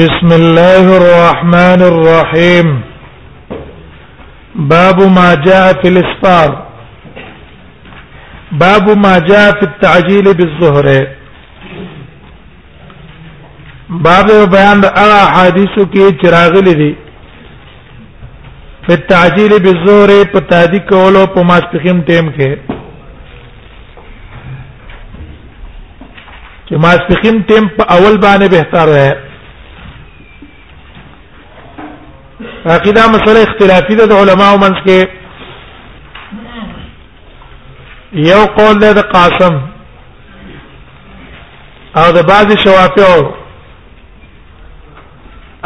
بسم الله الرحمن الرحيم باب ما جاء في الاسفار باب ما جاء في التعجيل بالظهر باب بیان د هغه حدیثو کې چراغلي دي په تعجیل بزور په تادی کولو په ماسپخیم ټیم کې چې ماسپخیم ټیم په اول باندې بهتر دی عقیده مسله اختلافي ده د علماو منځ کې یو قول ده قاسم او د بعض شوافع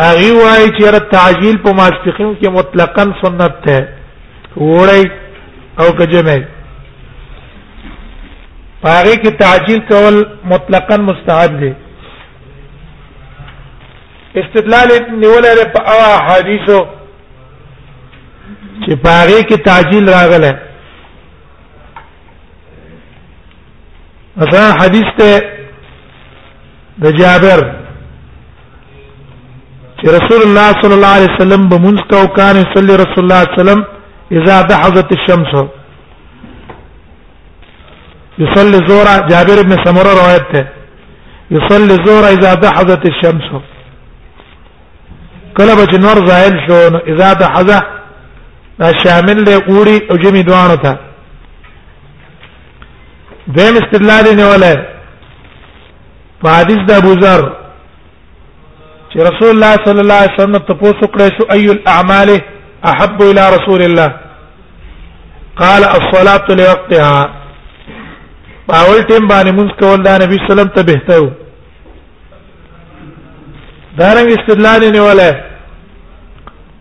اغي وای چې را تعجیل په ماسپخین کې مطلقاً سنت ده وړي او کجمه پاره کې تعجیل کول مطلقاً مستحب دي استدلال نیولای په اوا حدیثو چې پاره کې تعجیل راغله دا حدیث ته د جابر چې رسول الله صلی الله علیه وسلم به مونږ کو کان صلی رسول الله صلی الله علیه وسلم اذا دحضت الشمس يصلي الظهر جابر بن سمره روایت ده يصلي الظهر اذا دحضت الشمس کله به نور زائل شو اذا دحضه دا شامل دی اوړي او جمی دوانو ته دیم استدلال نه ولا په حدیث د ابو ذر چې رسول الله صلی الله علیه وسلم ته پوښتنه کړې شو اي الاعمال احب الى رسول الله قال الصلاه لوقتها باول ټیم باندې موږ کول دا نبی سلام ته بهتر وو دارنګ استدلال نه ولا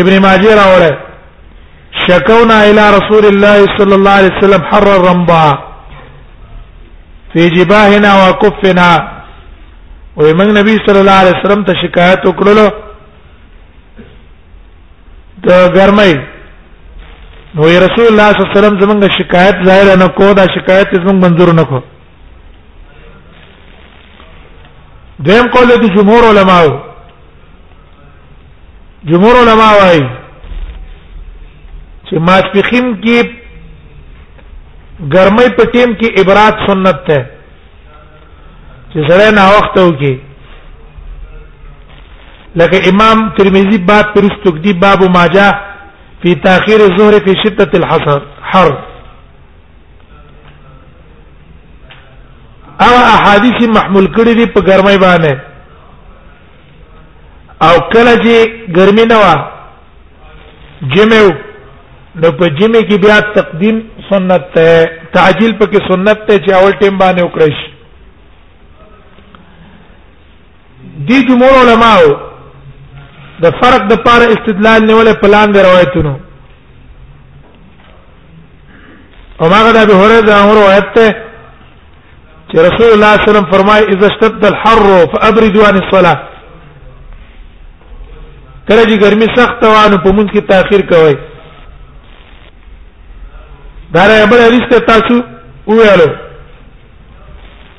ابن ماجه راوړل شکونا الى رسول الله صلى الله عليه وسلم حر الرمضاء في جباهنا وكفنا ومن نبی صلی الله علیه وسلم ته شکایت وکړلو د ګرمۍ نو رسول الله صلی الله علیه وسلم زمونږ شکایت ظاهر نه کو دا شکایت زمونږ منظور نه کو دویم قول د جمهور علماو جمهور علما وايي چې ماسپخین کې ګرمۍ په ټیم کې ابرات سنت ده چې سره نه وخت وږي لکه امام ترمذی باب پرستک دی باب ماجا فی تاخير الظهر فی شدة الحر او احادیث محمول کړي دي په ګرمۍ باندې او کله چې ګرمي نه وا جمع نو په جمع کې بیا تقدیم سنت ته تعجیل پکې سنت ته چې اول ټیم باندې وکړي شي دي جمهور علماو د فرق د پاره استدلال نیولې پلان د روایتونو او ما غدا به هره دا امر وایته چې رسول الله صلی الله علیه وسلم فرمای اذا اشتد الحر فابردوا عن الصلاه کله چې ګرمي سخت وانه په مونږ کې تاخير کوي دا رابل حدیث ته تاسو ویلو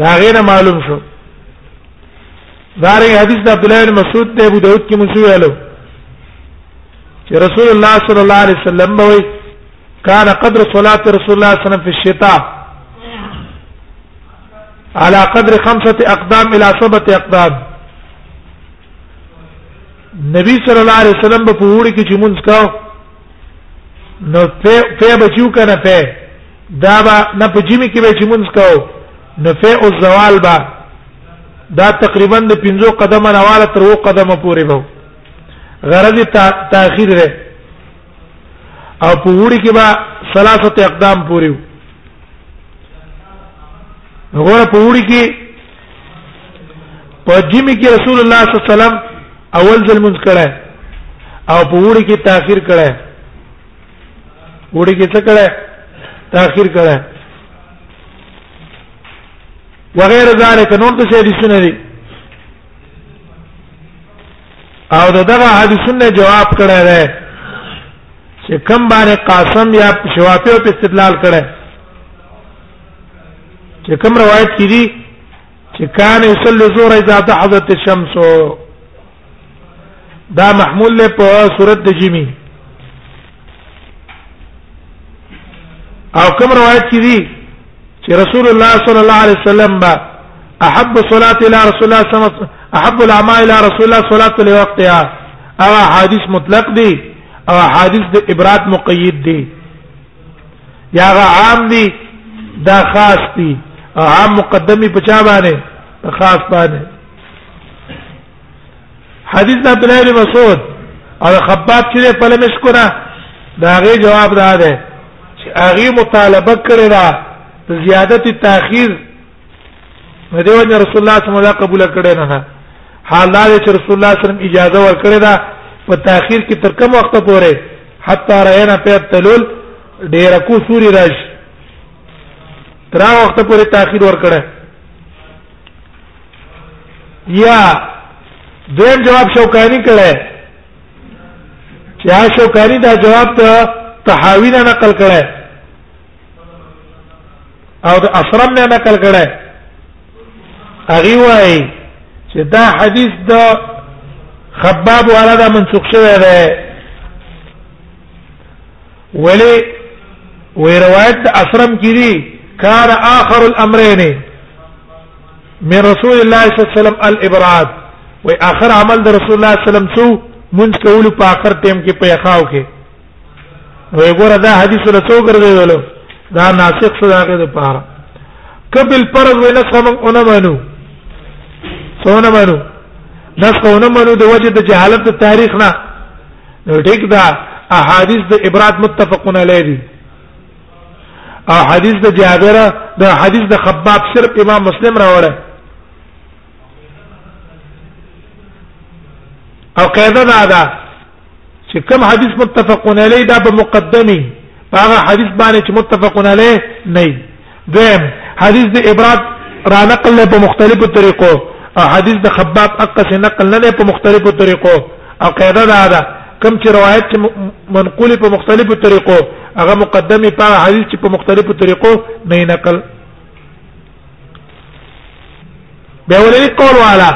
دا غیر معلوم شو دارنګ حدیث د عبد الله بن مسعود ته ابو داود کې منسوب اله چې رسول الله صلی الله علیه وسلم بوي کان قدر صلاه رسول الله صلی الله علیه وسلم په الشتاء على قدر خمسه اقدام الى سبعه اقدام نبی صلی الله علیه وسلم په وړي کې چې مونږ کاو نو په په بچو کنه په دا با نه په جمی کې به چې مونږ کاو نو په او زوال با دا تقریبا د 15 قدمه راواله تر و قدمه پورې به غرض تاخير ده او په وړي کې با ثلاثه اقدام پورې وو غره په وړي کې په جمی کې رسول الله صلی الله علیه وسلم اول ځل مونږ کړه او په وړي کې تاخير کړه وړي کې څه کړه تاخير کړه وغیر ذلک نور د حدیثونه دي او دغه حدیثونه جواب کړه ده چې کم باندې قاسم یا شوافی په استدلال کړه چې کوم روایت کې دي چې کان یصلی الظهر اذا تحذت الشمس دا محمول له په صورت د جمی او کوم روایت کې دي چې رسول الله صلی الله علیه وسلم با احب صلاه الى رسول الله صلی الله علیه وسلم احب الاعمال الى رسول الله صلاه لوقتها او حدیث مطلق دي او حدیث د ابرات مقید دي یا هغه عام دي دا خاص دي عام مقدمي په چا باندې خاص باندې حدیث د عبد الله بن مسعود او خباب چې په لمس کړه دا غي جواب دا ده چې هغه مطالبه کړی دا زیادت تاخير نو دیو جن رسول الله صلی الله علیه وسلم قبول کړي نه حال دا چې رسول الله صلی الله علیه وسلم اجازه ورکړي دا په تاخير کې تر کوم وخت پورې حتی راینا په تلول ډیر کو سوري راج تر هغه وخت پورې تاخير ورکړي یا دویم جواب شوکانی کړي چې شوکانی دا جواب ته تحاوینا نقل کړي او د اشرم نه نقل کړه اغي وای چې دا حدیث د خباب والا دا منسوخ شوی دی ولی وی روایت د اشرم کې دي کار اخر الامرين من رسول الله صلی الله علیه وسلم الابراد وی اخر عمل د رسول الله صلی الله علیه وسلم څو منځ کول په اخر ټیم کې په یخاو کې وی ګوره دا حدیث له څو ګرځیدلو دا ناسخ څه داګه د پاره کبل فرض وینا سم اون منو سونه منو دا سونه منو د وجه د جهالت د تاریخ نه ټیک دا احادیث د ابرات متفقون علیه دي او حدیث د جابر د حدیث د خباب صرف امام مسلم راوړل او قاعده دا ده چې کوم حدیث متفقون علی دا په مقدمي هغه حدیث باندې چې متفقون علی نه دی دویم حدیث د ابراهیم را نقل له په مختلفو طریقو او حدیث د خباب اقص نقل نه په مختلفو طریقو او قاعده دا ده کوم چې روایت چې منقول په مختلفو طریقو هغه مقدمي په حدیث چې په مختلفو طریقو نه نقل به ولې قول والا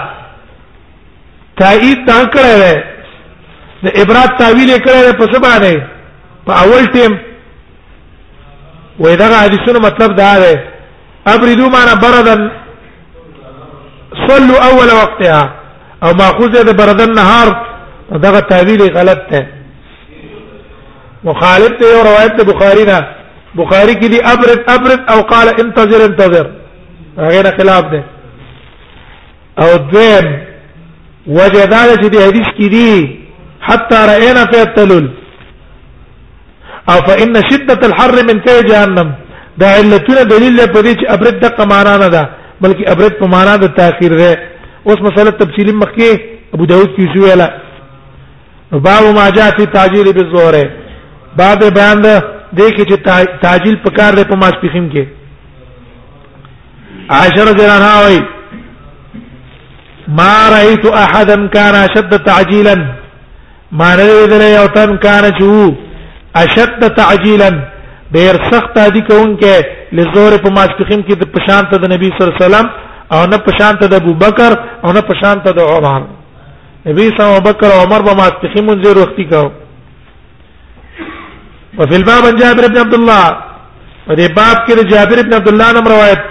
تایید تا کړی دی د عبرت تعویل کړی دی په څه باندې په اول ټیم وې دا حدیثونو مطلب دا دی ابردو معنا بردن صلوا اول وقتها او ماخوذ ده بردن نهار دغه تعویل غلط ده مخالف ته یو روایت د بخاری نه بخاری کې دی ابرد ابرد او قال انتظر انتظر هغه خلاف ده او دویم وجه دا چې د حدیث کې دی حتی رأینا فی التلل او فإن شدة الحر من فی جهنم دا علتونه دلیل په دې چې ابرد د قمانا نه ده بلکې ابرد په معنا د تاخير ده اوس مسله تفصیلی مخکې ابو داود کې شو ویلا باب ما جاء فی تعجیل بالظهر باب بیان ده دې کې چې تعجیل پکار ده په ماسپخیم کې عائشہ رضی الله عنها وایي ما رايت احدا كان اشد تعجيلا ما نريدل یو تن کان چو اشد تعجيلا ډیر سخت ادي کوونکې لزور په ماسپخیم کې د پشان ته د نبی صلی الله علیه وسلم او نه پشان ته د ابوبکر او نه پشان ته د عمر نبی صلی الله علیه وسلم ابوبکر او عمر په ماسپخیم منځ وروختي کاو وفي الباب عن جابر بن عبد الله ودي باب كده جابر بن عبد الله نم روايت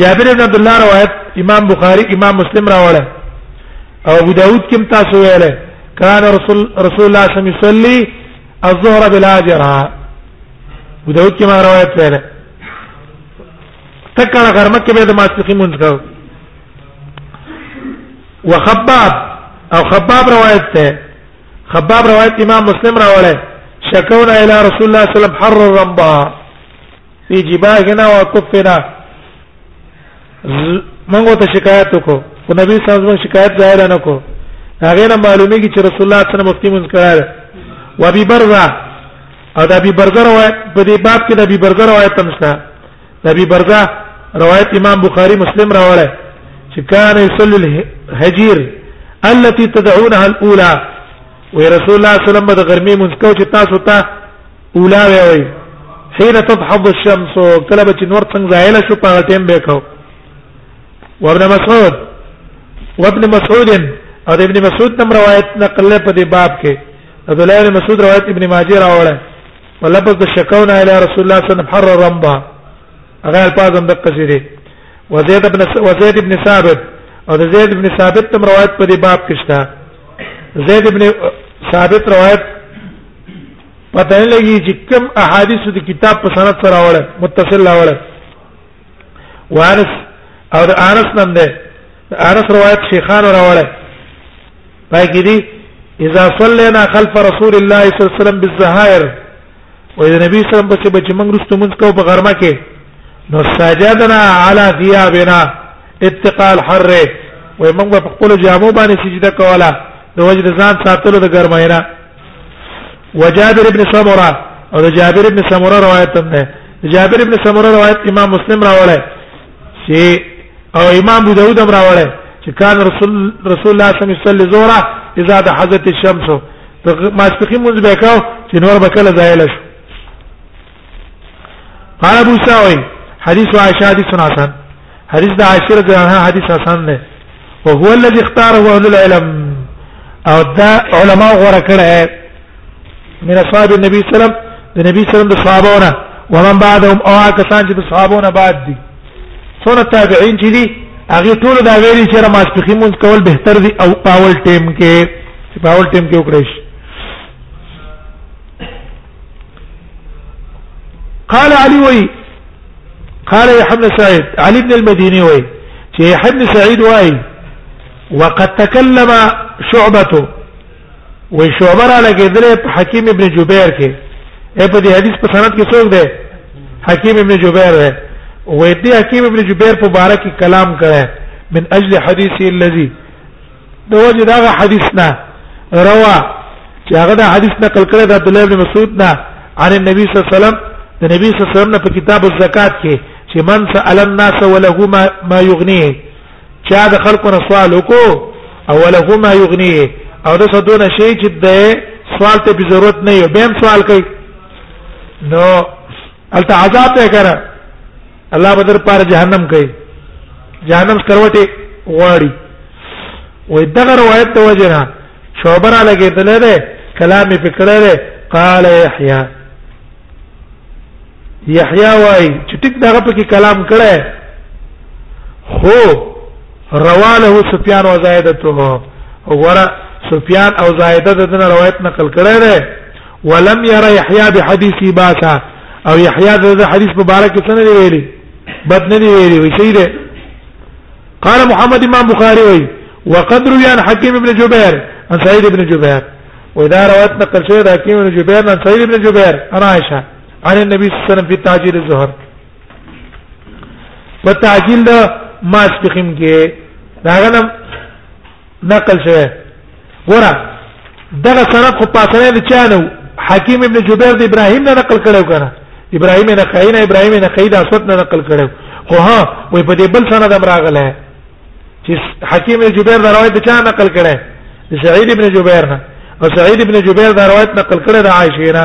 جابر بن عبد الله روايت امام بخاري امام مسلم راوله او ابو داود كم تاسو ویله كان رسول رسول الله صلى الله عليه وسلم يصلي الظهر بالاجرها ابو داود كم روايت ویله تکړه غرمه کې به د ماسپخین مونږ کاو وخباب او خباب روایت ته خباب روایت امام مسلم راوړی شکونا الى رسول الله صلی الله علیه وسلم حر الرمبا فی جباهنا وكفنا موږ ته شکایت وکړو او نبی صلی الله علیه وسلم شکایت ظاهر نه کو هغه نه معلومیږي چې رسول الله صلی الله علیه وسلم مفتي مونږ کړه و ابي برزه او د ابي برزه روایت په دې باب کې د ابي برزه روایت هم شته نبی برزا روایت امام بخاری مسلم راوړی چې کان یصلی الهجیر التي تدعونها الاولى وي رسول الله صلی الله علیه وسلم د غرمې مونږ کو چې تاسو ته اولا وی وی حين تضحض الشمس کله به چې نور څنګه زایل شو په ټیم به کو وابن مسعود وابن مسعود او ابن مسعود تم روایت نقل په دې باب کې عبد الله بن مسعود روایت ابن ماجه راوړل ولپس د شکونا الی رسول الله صلی الله علیه وسلم حر رمضا هغه الفاظ هم دقه شي دي وزید ابن وزید ابن ثابت او د زید ابن ثابت تم روایت په دې باب کې شته زید ابن ثابت روایت پته نه لګي چې کوم احادیث د کتاب په سند سره راوړل متصل راوړل وارث او د انس نن ده عرس روایت شیخان راوړل پای کې دي اذا صلينا خلف رسول الله صلی الله علیه وسلم بالظهائر و اذا نبی صلی الله علیه وسلم په چې بچ موږ رسته موږ کو په غرمه کې نو سجدنا على ثيابنا اتقال حر و موږ په خپل جامو باندې سجده کوله د وجد ځان ساتلو د ګرماینا وجابر ابن سمره او جابر ابن سمره روایت ده جابر ابن سمره روایت امام مسلم راوړی سي او امام ابو داود هم راوړی چې کان رسول رسول الله صلی الله علیه وسلم زورا اذا دحزت الشمس ما سپخي مونږ به کاو چې نور به کله زایل شو قال ابو ساوي حديث عائشه حديث حسن حديث د عائشه رضی الله عنها حديث حسن نه وهو الذي اختاره اهل العلم او دا علماء غوړه کړه من اصحاب النبي صلی الله عليه وسلم د نبی صلی الله عليه وسلم صحابونه ومن بعدهم او کسان چې صحابونه بعد دي سونه تابعین چې دي هغه ټول دا ویلي چې را ماسپخي مونږ کول بهتر دي او پاول ټیم کې چې پاول ټیم کې وکړي شي قال علي وي قال يا حمد سعيد علي بن المديني وي يا حمد سعيد وي وقد تكلم شعبته وې شعبه را لګېدلې په حکیم ابن جبیر کې اې په دې حدیث په سند کې څوک دی حکیم ابن جبیر دی وې دې حکیم ابن جبیر په باره کې کلام کړه من اجل حدیثه الذي د وجه دا حدیث نه روا چې هغه دا حدیث نقل کړی د عبد الله بن مسعود نه عن النبي صلی الله عليه وسلم د نبی صلی الله علیه وسلم په کتاب الزکات کې چې من سأل الناس وله ما ما یغنیه چا د خلکو نه سوال وکړو او له ما یغنی او د سدونه شی چې د سوال ته به ضرورت نه یو بهم سوال کوي نو الته عذاب ته کرا الله بدر پار جهنم کوي جهنم کروټه غواړي وې دغه روایت ته وجنه شوبر علی کېدل ده کلام فکر ده قال يحيى یحیی وای چې ټیک دغه په کې کلام کړه خو رواله سفیان او زائدته وګوره سفیان او زائده دغه روایت نقل کړه ده ولم ير يحيى بحديث باسا او يحيى دغه حدیث مبارک څنګه دی ویلي بد نه دی ویلي وی شي ده قال محمد امام بخاري وی وقد روي عن حكيم بن جبير عن سعيد بن جبير واذا روت نقل شيء حكيم بن جبير عن سعيد بن جبير عن عائشه عن النبي صلى الله عليه وسلم في تعجيل الظهر په تعجيل د ماسپخیم کې دا غنم نقل شوی ګوره دغه سند خو پاسره نه چانو حکیم ابن جبیر د ابراهیم نه نقل کړو کنه ابراهیم نه خینا ابراهیم نه خیدا اسود نه نقل کړو خو ها وې په دې بل سند امراغله چې حکیم ابن جبیر دا روایت چا نقل کړي سعید ابن جبیر نه او سعید ابن جبیر دا روایت نقل کړي د عائشه نه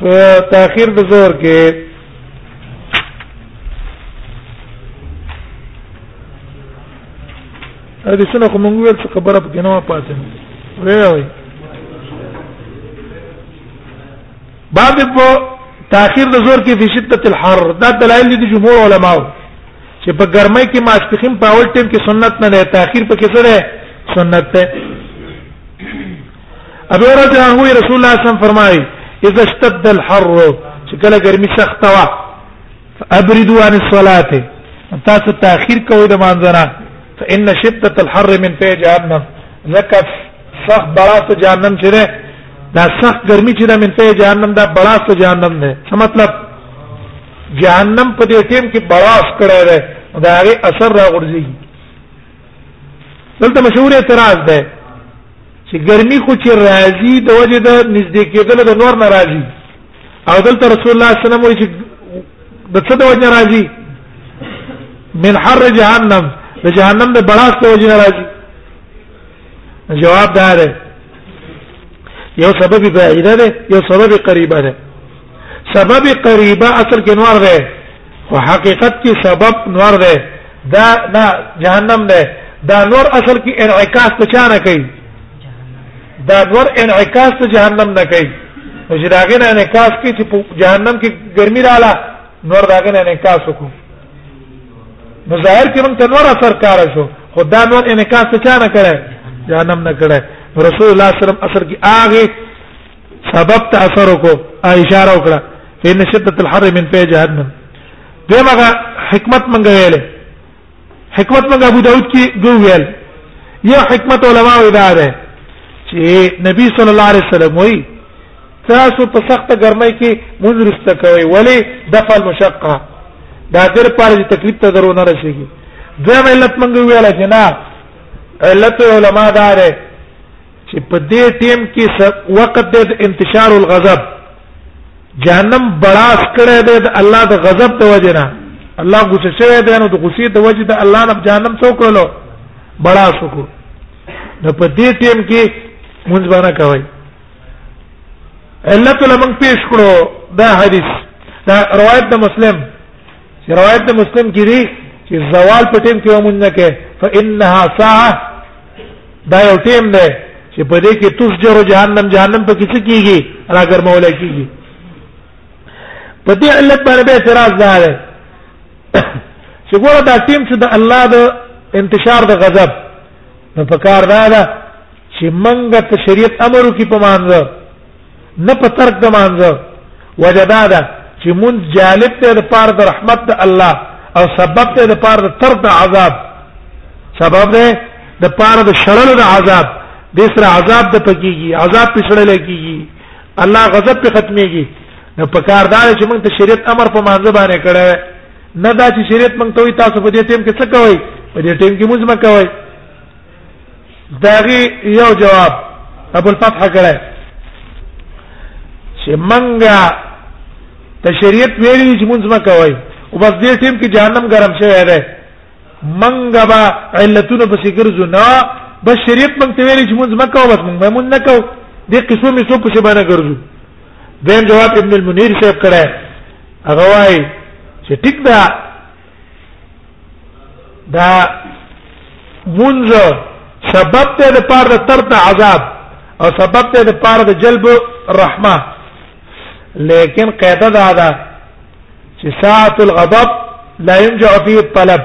په تاخير د زور کې ا دې څنګه کوم ویل څه خبره په جنوا پاتې وې وې بعد په تاخير د زور کې په شدت الحر دا دلایل دي جمهور علماو چې په ګرمۍ کې ماسپخین په اول ټیم کې سنت نه ده تاخير په کې سره سنت ده ابي هريره عنه رسول الله صلی الله علیه وسلم فرمایي اذا اشتد الحر چې کله ګرمي سخته وا فابردوا عن الصلاه تاسو تاخير کوئ د مانځنه فان شده الحر من في جهنم زکف سخت بلاست جهنم چې ده دا سخت ګرمي چې ده من في جهنم دا بلاست جهنم ده څه مطلب جهنم په دې ټیم کې بلاس کړی دی دا هغه اثر راغورځي دلته مشهور اعتراض ده چې ګرمي خو چې راځي د وجه د نږدې کېدل د نور ناراضي او دلته رسول الله صلی الله علیه وسلم وایي چې د څه د وجه ناراضي من حر جهنم د جهنم د بلاس د وجه ناراضي جواب دا دی یو سبب بعیده ده یو سبب قریبه ده سبب قریبه اصل کې نور ده خو حقیقت کې سبب نور ده دا نه جهنم ده دا نور اصل کې انعکاس ته چا نه کوي دا نور انعکاس ته جهنم نه کوي چې داګه نه انعکاس کې چې جهنم کې ګرمي رااله نور داګه نه انعکاس وکړو نو ظاهر کې موږ تنور اثر کار شو خدا نور انعکاس ته چا نه کړه جهنم نه کړه رسول الله صلی الله علیه وسلم اثر کې آغه سبب تاثر کو اشاره وکړه فإن شدة الحر من في جهنم دغه حکمت منګه ویل حکمت منګه ابو داود کې ګو ویل یو حکمت علما وی دا ده چې نبی صلی الله علیه وسلم وی تاسو په سخت ګرمۍ کې مونږ رسته کوي ولی دفع المشقه دا در پاره چې تکلیف ته درو نه رسیږي دویم علت منګه ویل چې نه علت علما دا ده چې په دې ټیم کې وخت د انتشار الغضب جهنم بڑاس کړه دې د الله د غضب د وجنه الله غصه شوی دی نو د غصې د وجې د الله نه جهنم څو کړلو بڑاس وکړو نو په دې ټیم کې مونږ باندې کوي علت لمن پیش کړو دا حدیث دا روایت د مسلم چې روایت د مسلم کې دی چې زوال په ټیم کې ومن نه کې فانها ساعه دا یو ټیم دی چې په دې کې تسجر جهنم جهنم په کې څه کیږي راګر مولا کیږي په دې علت باندې اعتراض ده چې ګوره دا ټیم چې د الله د انتشار د غضب نو په کار دا ده چې منګه ته شریعت امر وکي په مانځه نه په ترک د مانځه وجدا ده چې مون جالب ته د پاره د رحمت د الله او سبب ته د پاره د ترک د عذاب سبب ده د پاره د شړل د عذاب د سر عذاب د پکېږي عذاب په شړل کېږي الله غضب په ختميږي نو په کار دا چې مونږ ته شریعت امر په مانځه باندې کړه نه دا چې شریعت مونږ ته وي تاسو په دې ټیم کې څه کوئ په دې ټیم کې موږ مکوئ داغي یو جواب ابو الفتح کړه چې منګه ته شریعت ویلي چې مونږ ما کوي او بس دې ټیم کې جهنم ګرم شوی دی منګه با علتونه په سیګر زنا بس شریعت مونږ ته ویلي چې مونږ ما کوي بس مونږ مونږ نه کوي دې قصو می څو په شی باندې ګرځو دیم جواب ابن المنیر صاحب کړه هغه وايي چې ټیک ده دا منځ سبب ته د پاره د ترد عذاب او سبب ته د پاره د جلب رحمه لیکن قاعده دا ده چې ساعت الغضب لا ينجع فيه الطلب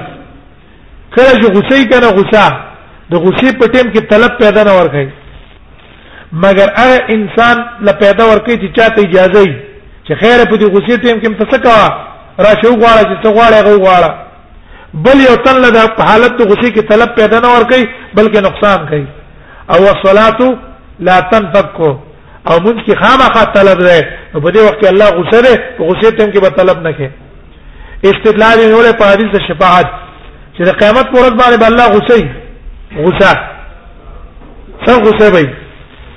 کله چې غصې کنه غصه د غصې په ټیم کې طلب پیدا نه ورکړي مګر هغه انسان لا پیدا ورکې چې چاته اجازه وي چې خیر په دې غصې ټیم کې متسکا را شو غواړه چې څه غواړي غو غواړه بل یو تل د حالت د غصې کې طلب پیدا نه ورکې بلکې نقصان کوي او الصلاه لا تنفك او موږ کې خامخا طلب ده په دې وخت کې الله غصه ده غصې ټیم کې به طلب نه کوي استدلال یې ولې په حدیث شفاعت چې د قیامت پر ورځ باندې بل الله غصه غصه څنګه غصه وي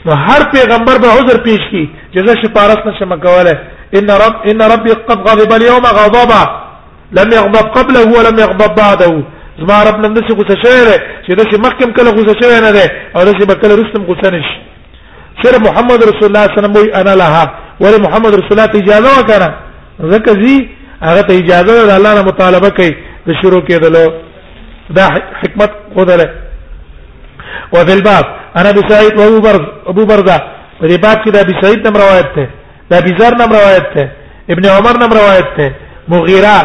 نو هر پیغمبر به عذر پیش کی چې زه شفارت نشم کوله ان رب ان ربي قد غضب اليوم غضبا لم يغضب قبله ولم يغضب بعده زما رب نن څه غصه شوی چې د مخکم کله غصه شوی نه ده او د مخکله رستم غصه نشي سر محمد رسول الله صلی الله علیه وسلم وی انا لها ور محمد رسول الله ته اجازه وکړه زکه زی هغه ته اجازه ده الله نه مطالبه کوي د شروع کېدلو دا حکمت خدای وفي الباب انا ابي سعيد وابو برز ابو برزه په دې باب کې د ابي سعيد نم روایت ده د ابي ذر نم روایت ده ابن عمر نم روایت ده مغيره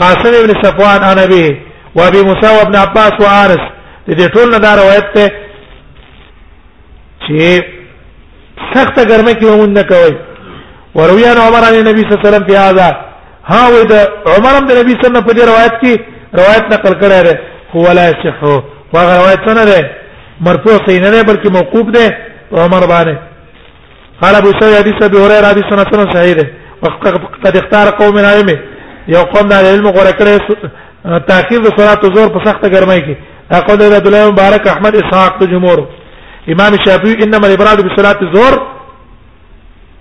قاسم ابن صفوان انا به وابي موسى وابن عباس وانس دې ټول نه دا روایت ده چې سخت ګرمه کې مونږ نه کوي وروي ان عمر عن النبي صلى الله عليه وسلم في هذا ها و ده عمر عن النبي صلى الله عليه وسلم په دې روایت کې روایت نقل کړی دی هو لا يصح هغه روایت نه ده مرفوع صحیح نه ده بلکې موقوف ده عمر باندې قال ابو سعيد حديث ابي هريره حديث سنه صحيح ده وقد اختار قوم العلم یو قوم د علم غوړه کړې تاخير د صلات زور په سخته ګرمۍ کې دا قول د عبد الله مبارک احمد اسحاق د جمهور امام شافعي انما الابراد بصلاه الظهر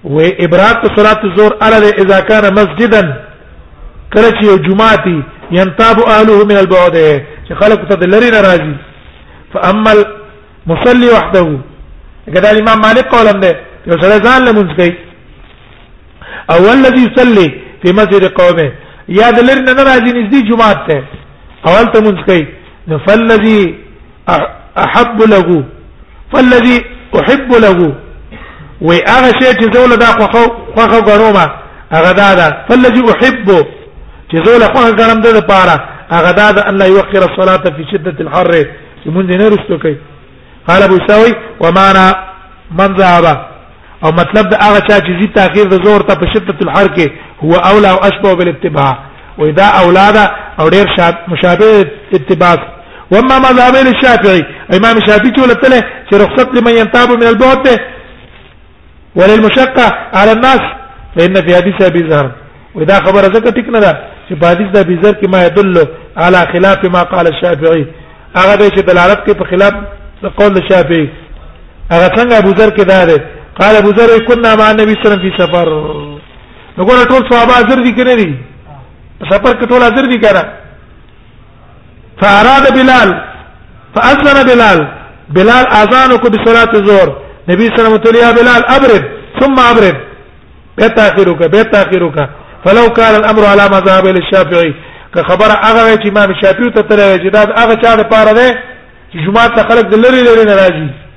و ابراد صلاه الظهر على اذا كان مسجدا کله چې یو جمعاتي ينتاب اهله من البعد چې خلق ته لری ناراضي فاما مصلي وحده کدا امام مالک قولم ده یو سره ځان لمونځ کوي او الذي يصلي في مسجد قومه یا د لری نه راځي نږدې جمعه ته اول ته مونږ کوي نو فالذي احب له فالذي احب له و هغه شی چې زول دا خو خو غنوم هغه دا ده فالذي احب چې زول خو غنم ده لپاره هغه دا ده الله يوخر الصلاه في شده الحر چې مونږ نه رسټو کوي قال ابو ساوي ومانا من ذهب او مطلب دا هغه چا چې زی تاخير د زور ته په شدت الحر کې هو اولى او اشبه بالاتباع واذا اولاد او ډیر مشابه اتباع واما مذهب الشافعي امام الشافعي چې ولته چې رخصت لمن ينتاب من البعد وللمشقه على الناس فإن في حديث أبي ذر وإذا خبر ذكر تكنا ده چې په حدیث د أبي ذر کې ما يدل على خلاف ما قال الشافعي هغه به چې دلالت کوي په خلاف د قول الشافعي هغه څنګه أبو ذر کې ده ده قال أبو ذر كنا مع النبي صلى الله عليه وسلم في سفر نو ګور ټول صحابه حاضر دي کنه دي سفر کې ټول حاضر دي کنه فاراد بلال فاذن بلال بلال اذانك بصلاه الظهر نبی صلی الله علیه وسلم یا بلال ابرد ثم ابرد بتاخيرك بتاخيرك فلو كان الامر على مذهب الشافعي که خبره هغه چې امام شافعي ته تللی چې دا هغه چا لپاره ده چې جمعه ته خلک د لری لری نه راځي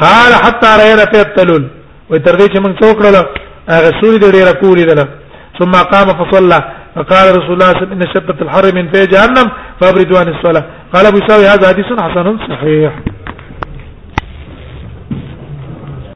قال حتى رينا في التلول وتر من توكل موږ دي کړل هغه ثم قام فصلى فقال رسول الله صلى الله عليه وسلم ان شدة الحر من في جهنم فابردوا عن الصلاه قال ابو يساوي هذا حديث حسن صحيح